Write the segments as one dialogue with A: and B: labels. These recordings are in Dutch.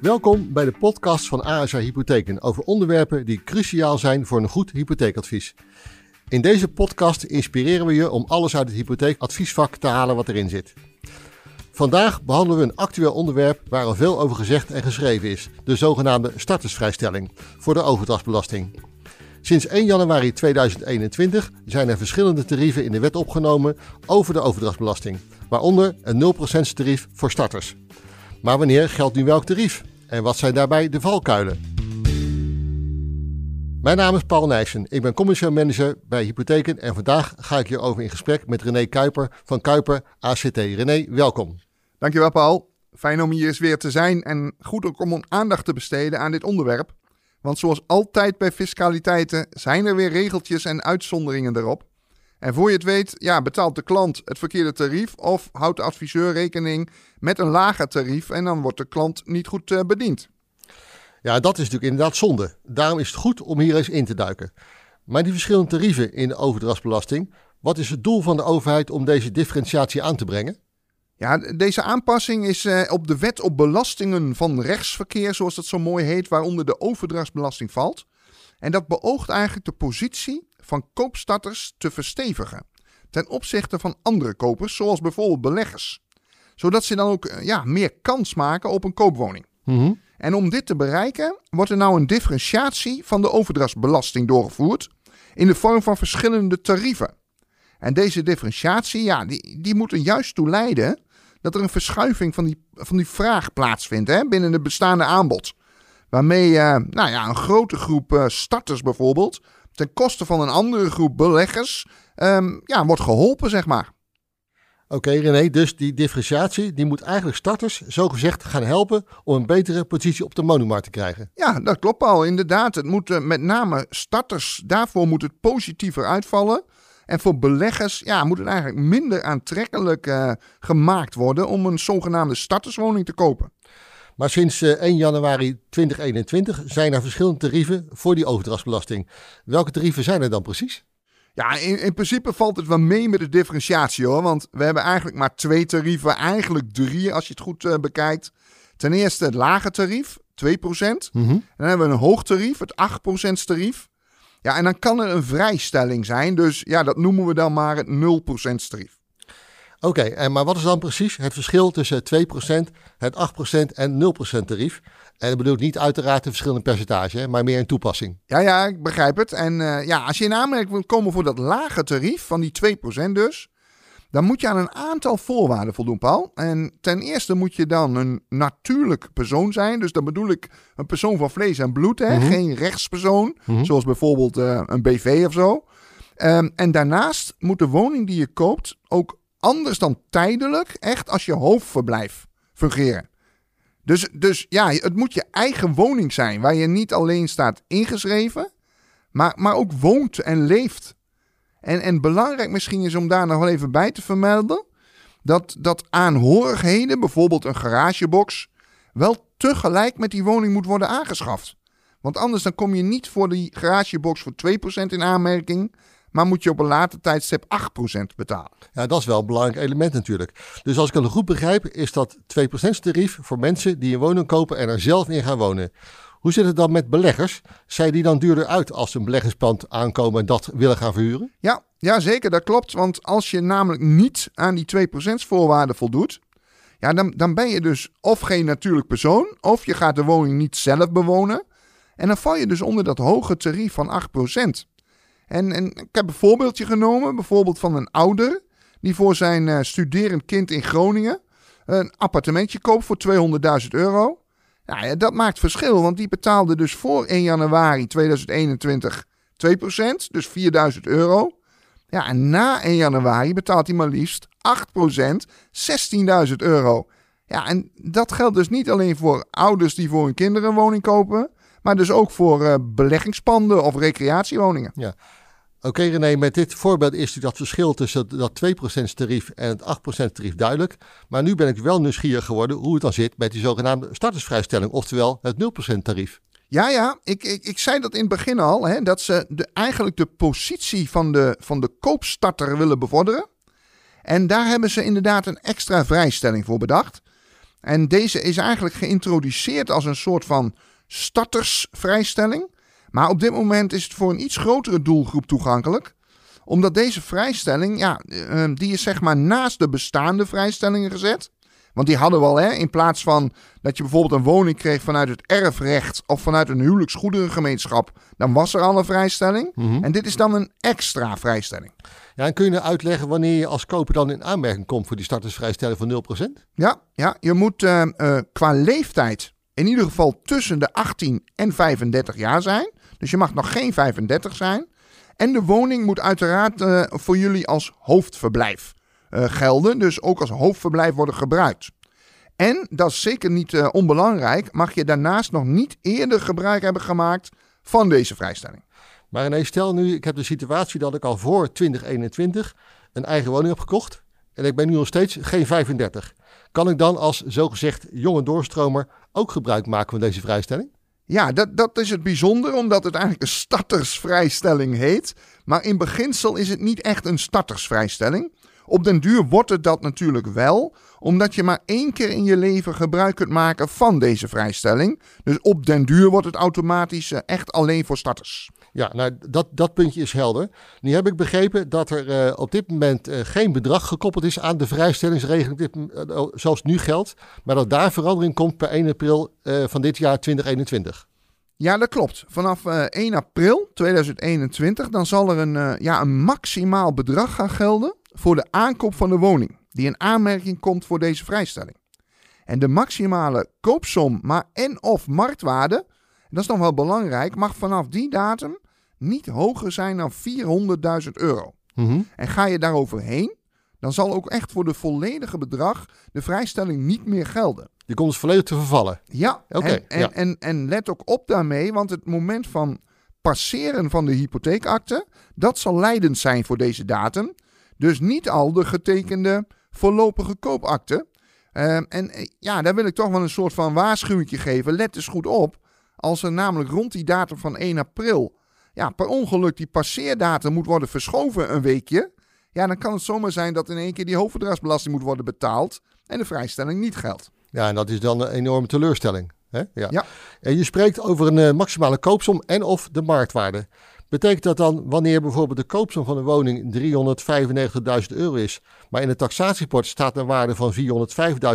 A: Welkom bij de podcast van ASA Hypotheken over onderwerpen die cruciaal zijn voor een goed hypotheekadvies. In deze podcast inspireren we je om alles uit het hypotheekadviesvak te halen wat erin zit. Vandaag behandelen we een actueel onderwerp waar al veel over gezegd en geschreven is: de zogenaamde startersvrijstelling voor de overdrachtsbelasting. Sinds 1 januari 2021 zijn er verschillende tarieven in de wet opgenomen over de overdrachtsbelasting, waaronder een 0% tarief voor starters. Maar wanneer geldt nu welk tarief? En wat zijn daarbij de valkuilen? Mijn naam is Paul Nijssen. Ik ben commercieel manager bij Hypotheken en vandaag ga ik hierover in gesprek met René Kuiper van Kuiper ACT. René, welkom.
B: Dankjewel Paul. Fijn om hier eens weer te zijn en goed ook om aandacht te besteden aan dit onderwerp. Want zoals altijd bij fiscaliteiten zijn er weer regeltjes en uitzonderingen erop. En voor je het weet, ja, betaalt de klant het verkeerde tarief of houdt de adviseur rekening met een lager tarief en dan wordt de klant niet goed uh, bediend.
A: Ja, dat is natuurlijk inderdaad zonde. Daarom is het goed om hier eens in te duiken. Maar die verschillende tarieven in de overdrachtsbelasting, wat is het doel van de overheid om deze differentiatie aan te brengen?
B: Ja, deze aanpassing is uh, op de wet op belastingen van rechtsverkeer, zoals dat zo mooi heet, waaronder de overdrachtsbelasting valt. En dat beoogt eigenlijk de positie van koopstarters te verstevigen ten opzichte van andere kopers, zoals bijvoorbeeld beleggers. Zodat ze dan ook uh, ja, meer kans maken op een koopwoning.
A: Mhm.
B: En om dit te bereiken, wordt er nou een differentiatie van de overdrachtsbelasting doorgevoerd in de vorm van verschillende tarieven. En deze differentiatie, ja, die, die moet er juist toe leiden dat er een verschuiving van die, van die vraag plaatsvindt hè, binnen het bestaande aanbod. Waarmee uh, nou ja, een grote groep uh, starters bijvoorbeeld ten koste van een andere groep beleggers um, ja, wordt geholpen, zeg maar.
A: Oké okay, René, dus die differentiatie die moet eigenlijk starters zogezegd gaan helpen om een betere positie op de woningmarkt te krijgen.
B: Ja, dat klopt al. Inderdaad, het moet uh, met name starters, daarvoor moet het positiever uitvallen. En voor beleggers ja, moet het eigenlijk minder aantrekkelijk uh, gemaakt worden om een zogenaamde starterswoning te kopen.
A: Maar sinds uh, 1 januari 2021 zijn er verschillende tarieven voor die overdrachtsbelasting. Welke tarieven zijn er dan precies?
B: Ja, in, in, principe valt het wel mee met de differentiatie hoor. Want we hebben eigenlijk maar twee tarieven, eigenlijk drie als je het goed uh, bekijkt. Ten eerste het lage tarief, 2%.
A: Mm -hmm.
B: En dan hebben we een hoog tarief, het 8% tarief. Ja, en dan kan er een vrijstelling zijn. Dus ja, dat noemen we dan maar het 0% tarief.
A: Oké, okay, en maar wat is dan precies het verschil tussen 2%, het 8% en 0% tarief? En dat bedoelt niet uiteraard de verschillende percentage, maar meer een toepassing.
B: Ja, ja, ik begrijp het. En uh, ja, als je in aanmerking wilt komen voor dat lage tarief van die 2% dus, dan moet je aan een aantal voorwaarden voldoen, Paul. En ten eerste moet je dan een natuurlijk persoon zijn. Dus dan bedoel ik een persoon van vlees en bloed, hè?
A: Mhm.
B: geen rechtspersoon,
A: Mhm.
B: zoals bijvoorbeeld uh, een BV of zo. Um, en daarnaast moet de woning die je koopt ook anders dan tijdelijk echt als je hoofdverblijf fungeren. Dus, dus ja, het moet je eigen woning zijn waar je niet alleen staat ingeschreven, maar, maar ook woont en leeft. En, en belangrijk misschien is om daar nog wel even bij te vermelden, dat, dat aanhorigheden, bijvoorbeeld een garagebox, wel tegelijk met die woning moet worden aangeschaft. Want anders dan kom je niet voor die garagebox voor 2% in aanmerking, maar moet je op een later tijdstip 8% betalen.
A: Ja, dat is wel een belangrijk element natuurlijk. Dus als ik het goed begrijp, is dat 2% tarief voor mensen die een woning kopen en er zelf in gaan wonen. Hoe zit het dan met beleggers? Zijn die dan duurder uit als ze een beleggingspand aankomen en dat willen gaan verhuren?
B: Ja, ja, zeker, dat klopt. Want als je namelijk niet aan die 2% voorwaarden voldoet, ja, dan, dan ben je dus of geen natuurlijk persoon, of je gaat de woning niet zelf bewonen. En dan val je dus onder dat hoge tarief van 8%. En, en ik heb een voorbeeldje genomen, bijvoorbeeld van een ouder die voor zijn uh, studerend kind in Groningen een appartementje koopt voor 200.000 euro. Ja, dat maakt verschil, want die betaalde dus voor 1 januari 2021 2%, dus 4.000 euro. Ja, en na 1 januari betaalt hij maar liefst 8%, 16.000 euro. Ja, en dat geldt dus niet alleen voor ouders die voor hun kinderen een woning kopen, maar dus ook voor uh, beleggingspanden of recreatiewoningen.
A: Ja. Oké René, met dit voorbeeld is dat verschil tussen dat 2% tarief en het 8% tarief duidelijk. Maar nu ben ik wel nieuwsgierig geworden hoe het dan zit met die zogenaamde startersvrijstelling, oftewel het 0% tarief.
B: Ja, ja, ik, ik, ik zei dat in het begin al, hè, dat ze eigenlijk de positie van de, van de koopstarter willen bevorderen. En daar hebben ze inderdaad een extra vrijstelling voor bedacht. En deze is eigenlijk geïntroduceerd als een soort van startersvrijstelling. Maar op dit moment is het voor een iets grotere doelgroep toegankelijk. Omdat deze vrijstelling, ja, eh, die is zeg maar naast de bestaande vrijstellingen gezet. Want die hadden we al, hè. In plaats van dat je bijvoorbeeld een woning kreeg vanuit het erfrecht of vanuit een huwelijksgoederengemeenschap, dan was er al een vrijstelling.
A: Mhm.
B: En dit is dan een extra vrijstelling.
A: Ja, en kun je nou uitleggen wanneer je als koper dan in aanmerking komt voor die startersvrijstelling van 0%?
B: Ja, ja je moet eh, eh, qua leeftijd in ieder geval tussen de 18 en 35 jaar zijn. Dus je mag nog geen 35 zijn. En de woning moet uiteraard eh, voor jullie als hoofdverblijf eh, gelden. Dus ook als hoofdverblijf worden gebruikt. En, dat is zeker niet eh, onbelangrijk, mag je daarnaast nog niet eerder gebruik hebben gemaakt van deze vrijstelling.
A: Maar ineens stel nu, ik heb de situatie dat ik al voor 2021 een eigen woning heb gekocht. En ik ben nu nog steeds geen 35. Kan ik dan als zogezegd jonge doorstromer ook gebruik maken van deze vrijstelling?
B: Ja, dat, dat is het bijzonder, omdat het eigenlijk een startersvrijstelling heet. Maar in beginsel is het niet echt een startersvrijstelling. Op den duur wordt het dat natuurlijk wel, omdat je maar één keer in je leven gebruik kunt maken van deze vrijstelling. Dus op den duur wordt het automatisch eh, echt alleen voor starters.
A: Ja, nou dat, dat puntje is helder. Nu heb ik begrepen dat er eh, op dit moment eh, geen bedrag gekoppeld is aan de vrijstellingsregeling dit, eh, zoals nu geldt. Maar dat daar verandering komt per 1 april van dit jaar 2021.
B: Ja, dat klopt. Vanaf eh, 1 april 2021 dan zal er een, ja, een maximaal bedrag gaan gelden voor de aankoop van de woning die in aanmerking komt voor deze vrijstelling. En de maximale koopsom, maar en of marktwaarde, dat is nog wel belangrijk, mag vanaf die datum niet hoger zijn dan 400.000 euro.
A: Mhm.
B: En ga je daaroverheen, dan zal ook echt voor de volledige bedrag de vrijstelling niet meer gelden.
A: Die komt dus volledig te vervallen.
B: Ja,
A: Oké,
B: en, en,
A: ja.
B: En, en let ook op daarmee, want het moment van passeren van de hypotheekakte, dat zal leidend zijn voor deze datum. Dus niet al de getekende voorlopige koopakte. Ehm, en eh, ja, daar wil ik toch wel een soort van waarschuwing geven. Let eens goed op, als er namelijk rond die datum van 1 april, ja, per ongeluk die passeerdatum moet worden verschoven een weekje, ja, dan kan het zomaar zijn dat in één keer die hoofdverdragsbelasting moet worden betaald en de vrijstelling niet geldt.
A: Ja, en dat is dan een enorme teleurstelling. Hè? Ja.
B: Ja.
A: En je spreekt over een eh, maximale koopsom en of de marktwaarde. Betekent dat dan wanneer bijvoorbeeld de koopsom van een woning 395.000 euro is, maar in het taxatieport staat een waarde van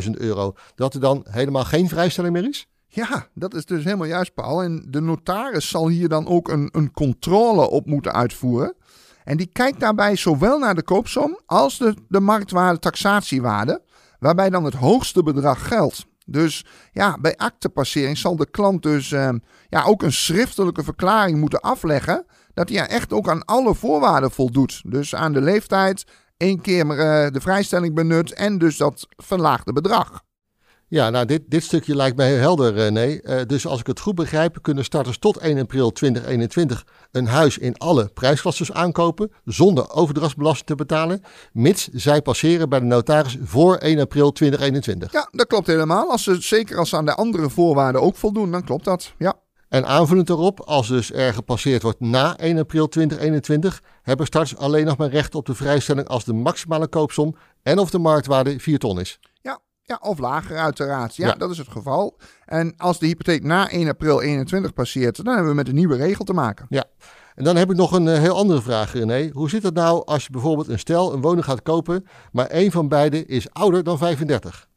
A: 405.000 euro, dat er dan helemaal geen vrijstelling meer is?
B: Ja, dat is dus helemaal juist, Paul. En de notaris zal hier dan ook een, een controle op moeten uitvoeren. En die kijkt daarbij zowel naar de koopsom als de, de marktwaarde taxatiewaarde, waarbij dan het hoogste bedrag geldt. Dus ja, bij actepassering zal de klant dus eh, ja, ook een schriftelijke verklaring moeten afleggen dat hij ja, echt ook aan alle voorwaarden voldoet. Dus aan de leeftijd, één keer eh, de vrijstelling benut en dus dat verlaagde bedrag.
A: Ja, nou, dit, dit stukje lijkt mij heel helder, René. Eh, dus als ik het goed begrijp, kunnen starters tot 1 april 2021 een huis in alle prijsklasses aankopen, zonder overdrachtsbelasting te betalen, mits zij passeren bij de notaris voor 1 april 2021.
B: Ja, dat klopt helemaal. Als ze, zeker als ze aan de andere voorwaarden ook voldoen, dan klopt dat. Ja.
A: En aanvullend erop, als dus er gepasseerd wordt na 1 april 2021, hebben starters alleen nog maar recht op de vrijstelling als de maximale koopsom en of de marktwaarde 4 ton is.
B: Ja, ja, of lager uiteraard. Ja,
A: Ja.
B: dat is het geval. En als de hypotheek na 1 april 21 passeert, dan hebben we met een nieuwe regel te maken.
A: Ja. En dan heb ik nog een eh, heel andere vraag, René. Hoe zit het nou als je bijvoorbeeld een stel een woning gaat kopen, maar één van beiden is ouder dan 35?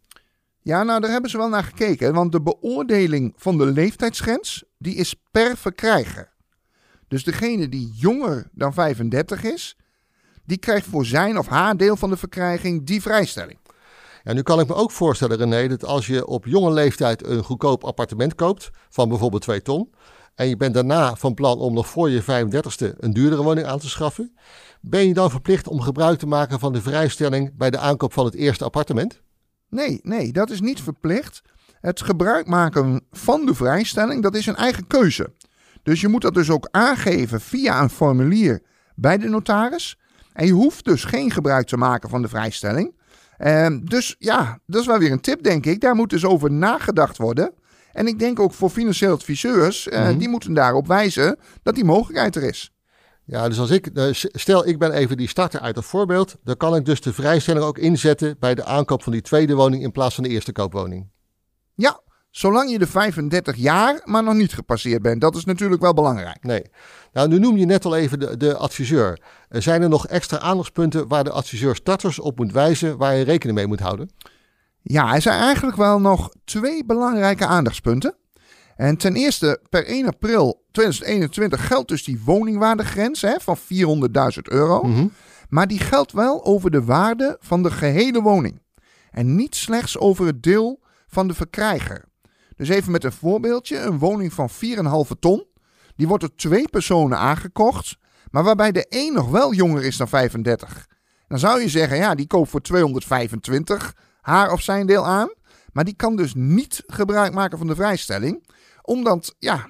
B: Ja, nou, daar hebben ze wel naar gekeken. Want de beoordeling van de leeftijdsgrens, die is per verkrijger. Dus degene die jonger dan 35 is, die krijgt voor zijn of haar deel van de verkrijging die vrijstelling.
A: Ja, nu kan ik me ook voorstellen, René, dat als je op jonge leeftijd een goedkoop appartement koopt van bijvoorbeeld 2 ton, en je bent daarna van plan om nog voor je 35ste een duurdere woning aan te schaffen, ben je dan verplicht om gebruik te maken van de vrijstelling bij de aankoop van het eerste appartement?
B: Nee, nee, dat is niet verplicht. Het gebruik maken van de vrijstelling, dat is een eigen keuze. Dus je moet dat dus ook aangeven via een formulier bij de notaris. En je hoeft dus geen gebruik te maken van de vrijstelling. Ehm, dus ja, dat is wel weer een tip, denk ik. Daar moet dus over nagedacht worden. En ik denk ook voor financieel adviseurs, eh,
A: Mhm.
B: die moeten daarop wijzen dat die mogelijkheid er is.
A: Ja, dus als ik, eh, stel ik ben even die starter uit het voorbeeld, dan kan ik dus de vrijstelling ook inzetten bij de aankoop van die tweede woning in plaats van de eerste koopwoning.
B: Ja, zolang je de 35 jaar maar nog niet gepasseerd bent. Dat is natuurlijk wel belangrijk.
A: Nee. Nou, nu noem je net al even de, de adviseur. Er zijn er nog extra aandachtspunten waar de adviseur starters op moet wijzen waar je rekening mee moet houden?
B: Ja, er zijn eigenlijk wel nog twee belangrijke aandachtspunten. En ten eerste, per 1 april 2021 geldt dus die woningwaardegrens hè, van 400.000 euro.
A: Mhm.
B: Maar die geldt wel over de waarde van de gehele woning. En niet slechts over het deel van de verkrijger. Dus even met een voorbeeldje: een woning van 4,5 ton. Die wordt door twee personen aangekocht, maar waarbij de een nog wel jonger is dan 35. Dan zou je zeggen, ja, die koopt voor 225 haar of zijn deel aan. Maar die kan dus niet gebruik maken van de vrijstelling, omdat ja,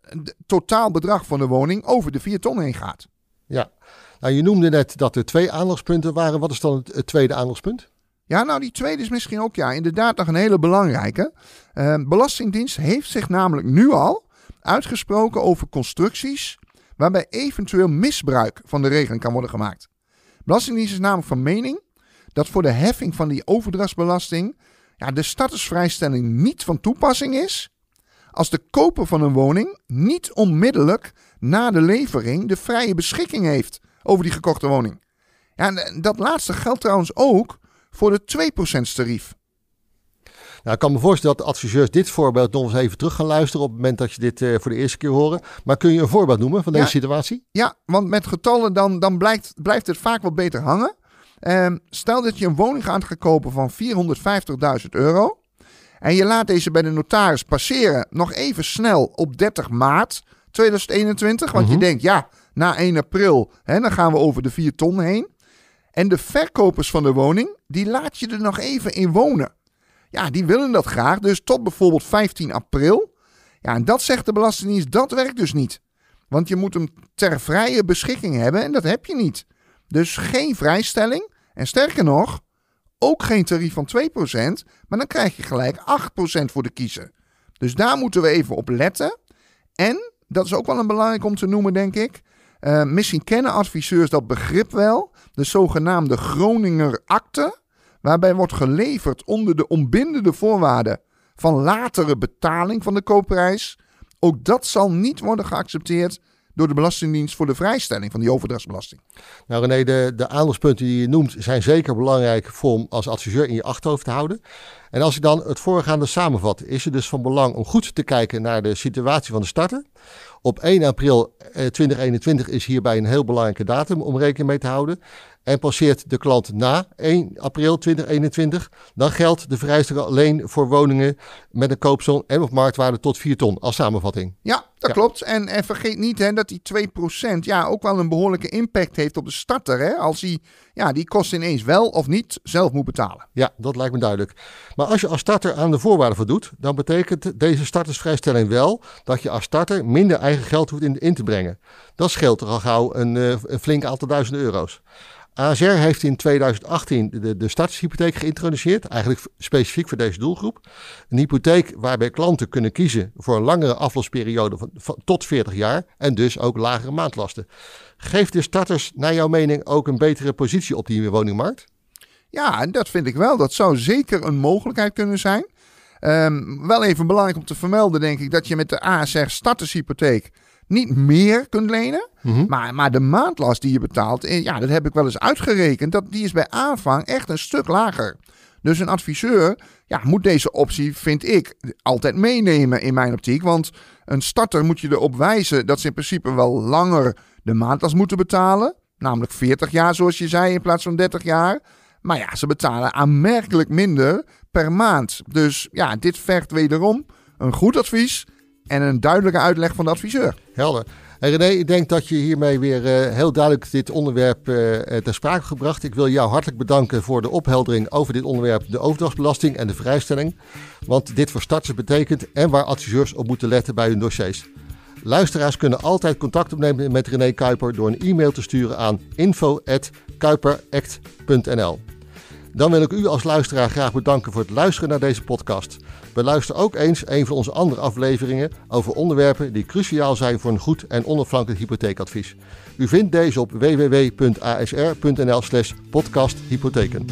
B: het totaalbedrag van de woning over de 4 ton heen gaat.
A: Ja. Nou, je noemde net dat er twee aandachtspunten waren. Wat is dan het, het tweede aandachtspunt?
B: Ja, nou die tweede is misschien ook ja, inderdaad nog een hele belangrijke. Eh, Belastingdienst heeft zich namelijk nu al uitgesproken over constructies waarbij eventueel misbruik van de regeling kan worden gemaakt. Belastingdienst is namelijk van mening dat voor de heffing van die overdrachtsbelasting ja, de startersvrijstelling niet van toepassing is als de koper van een woning niet onmiddellijk na de levering de vrije beschikking heeft over die gekochte woning. Ja, en dat laatste geldt trouwens ook voor de 2% tarief.
A: Nou, ik kan me voorstellen dat de adviseurs dit voorbeeld nog eens even terug gaan luisteren op het moment dat je dit eh, voor de eerste keer horen. Maar kun je een voorbeeld noemen van deze
B: Ja.
A: situatie?
B: Ja, want met getallen dan, dan blijkt, blijft het vaak wat beter hangen. Ehm, stel dat je een woning gaat gaan kopen van 450.000 euro. En je laat deze bij de notaris passeren nog even snel op 30 maart 2021. Want je
A: Mhm.
B: denkt, ja, na 1 april, hè, dan gaan we over de 4 ton heen. En de verkopers van de woning, die laat je er nog even in wonen. Ja, die willen dat graag, dus tot bijvoorbeeld 15 april. Ja, en dat zegt de Belastingdienst, dat werkt dus niet. Want je moet hem ter vrije beschikking hebben en dat heb je niet. Dus geen vrijstelling. En sterker nog, ook geen tarief van 2%, maar dan krijg je gelijk 8% voor de kiezer. Dus daar moeten we even op letten. En, dat is ook wel een belangrijk om te noemen, denk ik. Eh, misschien kennen adviseurs dat begrip wel. De zogenaamde Groninger akte. Waarbij wordt geleverd onder de onbindende voorwaarden van latere betaling van de koopprijs. Ook dat zal niet worden geaccepteerd door de Belastingdienst voor de vrijstelling van die overdrachtsbelasting.
A: Nou René, de, de aandachtspunten die je noemt zijn zeker belangrijk voor om als adviseur in je achterhoofd te houden. En als ik dan het voorgaande samenvat, is het dus van belang om goed te kijken naar de situatie van de starter. Op 1 april eh, 2021 is hierbij een heel belangrijke datum om rekening mee te houden. En passeert de klant na 1 april 2021, dan geldt de vrijstelling alleen voor woningen met een koopsom en of marktwaarde tot 4 ton als samenvatting.
B: Ja, dat
A: Ja.
B: klopt. En, en vergeet niet hè, dat die 2% ja, ook wel een behoorlijke impact heeft op de starter. Hè, als hij ja, die kosten ineens wel of niet zelf moet betalen.
A: Ja, dat lijkt me duidelijk. Maar als je als starter aan de voorwaarden voldoet, dan betekent deze startersvrijstelling wel dat je als starter minder eigen geld hoeft in, in te brengen. Dat scheelt er al gauw een, eh, een flink aantal duizenden euro's. ASR heeft in 2018 de, de startershypotheek geïntroduceerd, eigenlijk specifiek voor deze doelgroep. Een hypotheek waarbij klanten kunnen kiezen voor een langere aflosperiode van, tot 40 jaar en dus ook lagere maandlasten. Geeft de starters naar jouw mening ook een betere positie op die woningmarkt?
B: Ja, dat vind ik wel. Dat zou zeker een mogelijkheid kunnen zijn. Ehm, wel even belangrijk om te vermelden, denk ik, dat je met de ASR startershypotheek niet meer kunt lenen.
A: Mhm.
B: Maar, maar de maandlast die je betaalt, eh, ja, dat heb ik wel eens uitgerekend. Dat, die is bij aanvang echt een stuk lager. Dus een adviseur ja, moet deze optie, vind ik, altijd meenemen in mijn optiek. Want een starter moet je erop wijzen dat ze in principe wel langer de maandlast moeten betalen. Namelijk 40 jaar, zoals je zei, in plaats van 30 jaar. Maar ja, ze betalen aanmerkelijk minder per maand. Dus ja, dit vergt wederom een goed advies en een duidelijke uitleg van de adviseur.
A: Helder. En René, ik denk dat je hiermee weer eh, heel duidelijk dit onderwerp eh, ter sprake gebracht. Ik wil jou hartelijk bedanken voor de opheldering over dit onderwerp, de overdrachtsbelasting en de vrijstelling. Want dit voor starters betekent en waar adviseurs op moeten letten bij hun dossiers. Luisteraars kunnen altijd contact opnemen met René Kuiper door een e-mail te sturen aan info.kuiperact.nl. Dan wil ik u als luisteraar graag bedanken voor het luisteren naar deze podcast. Beluister ook eens een van onze andere afleveringen over onderwerpen die cruciaal zijn voor een goed en onafhankelijk hypotheekadvies. U vindt deze op www.asr.nl/slash podcasthypotheken.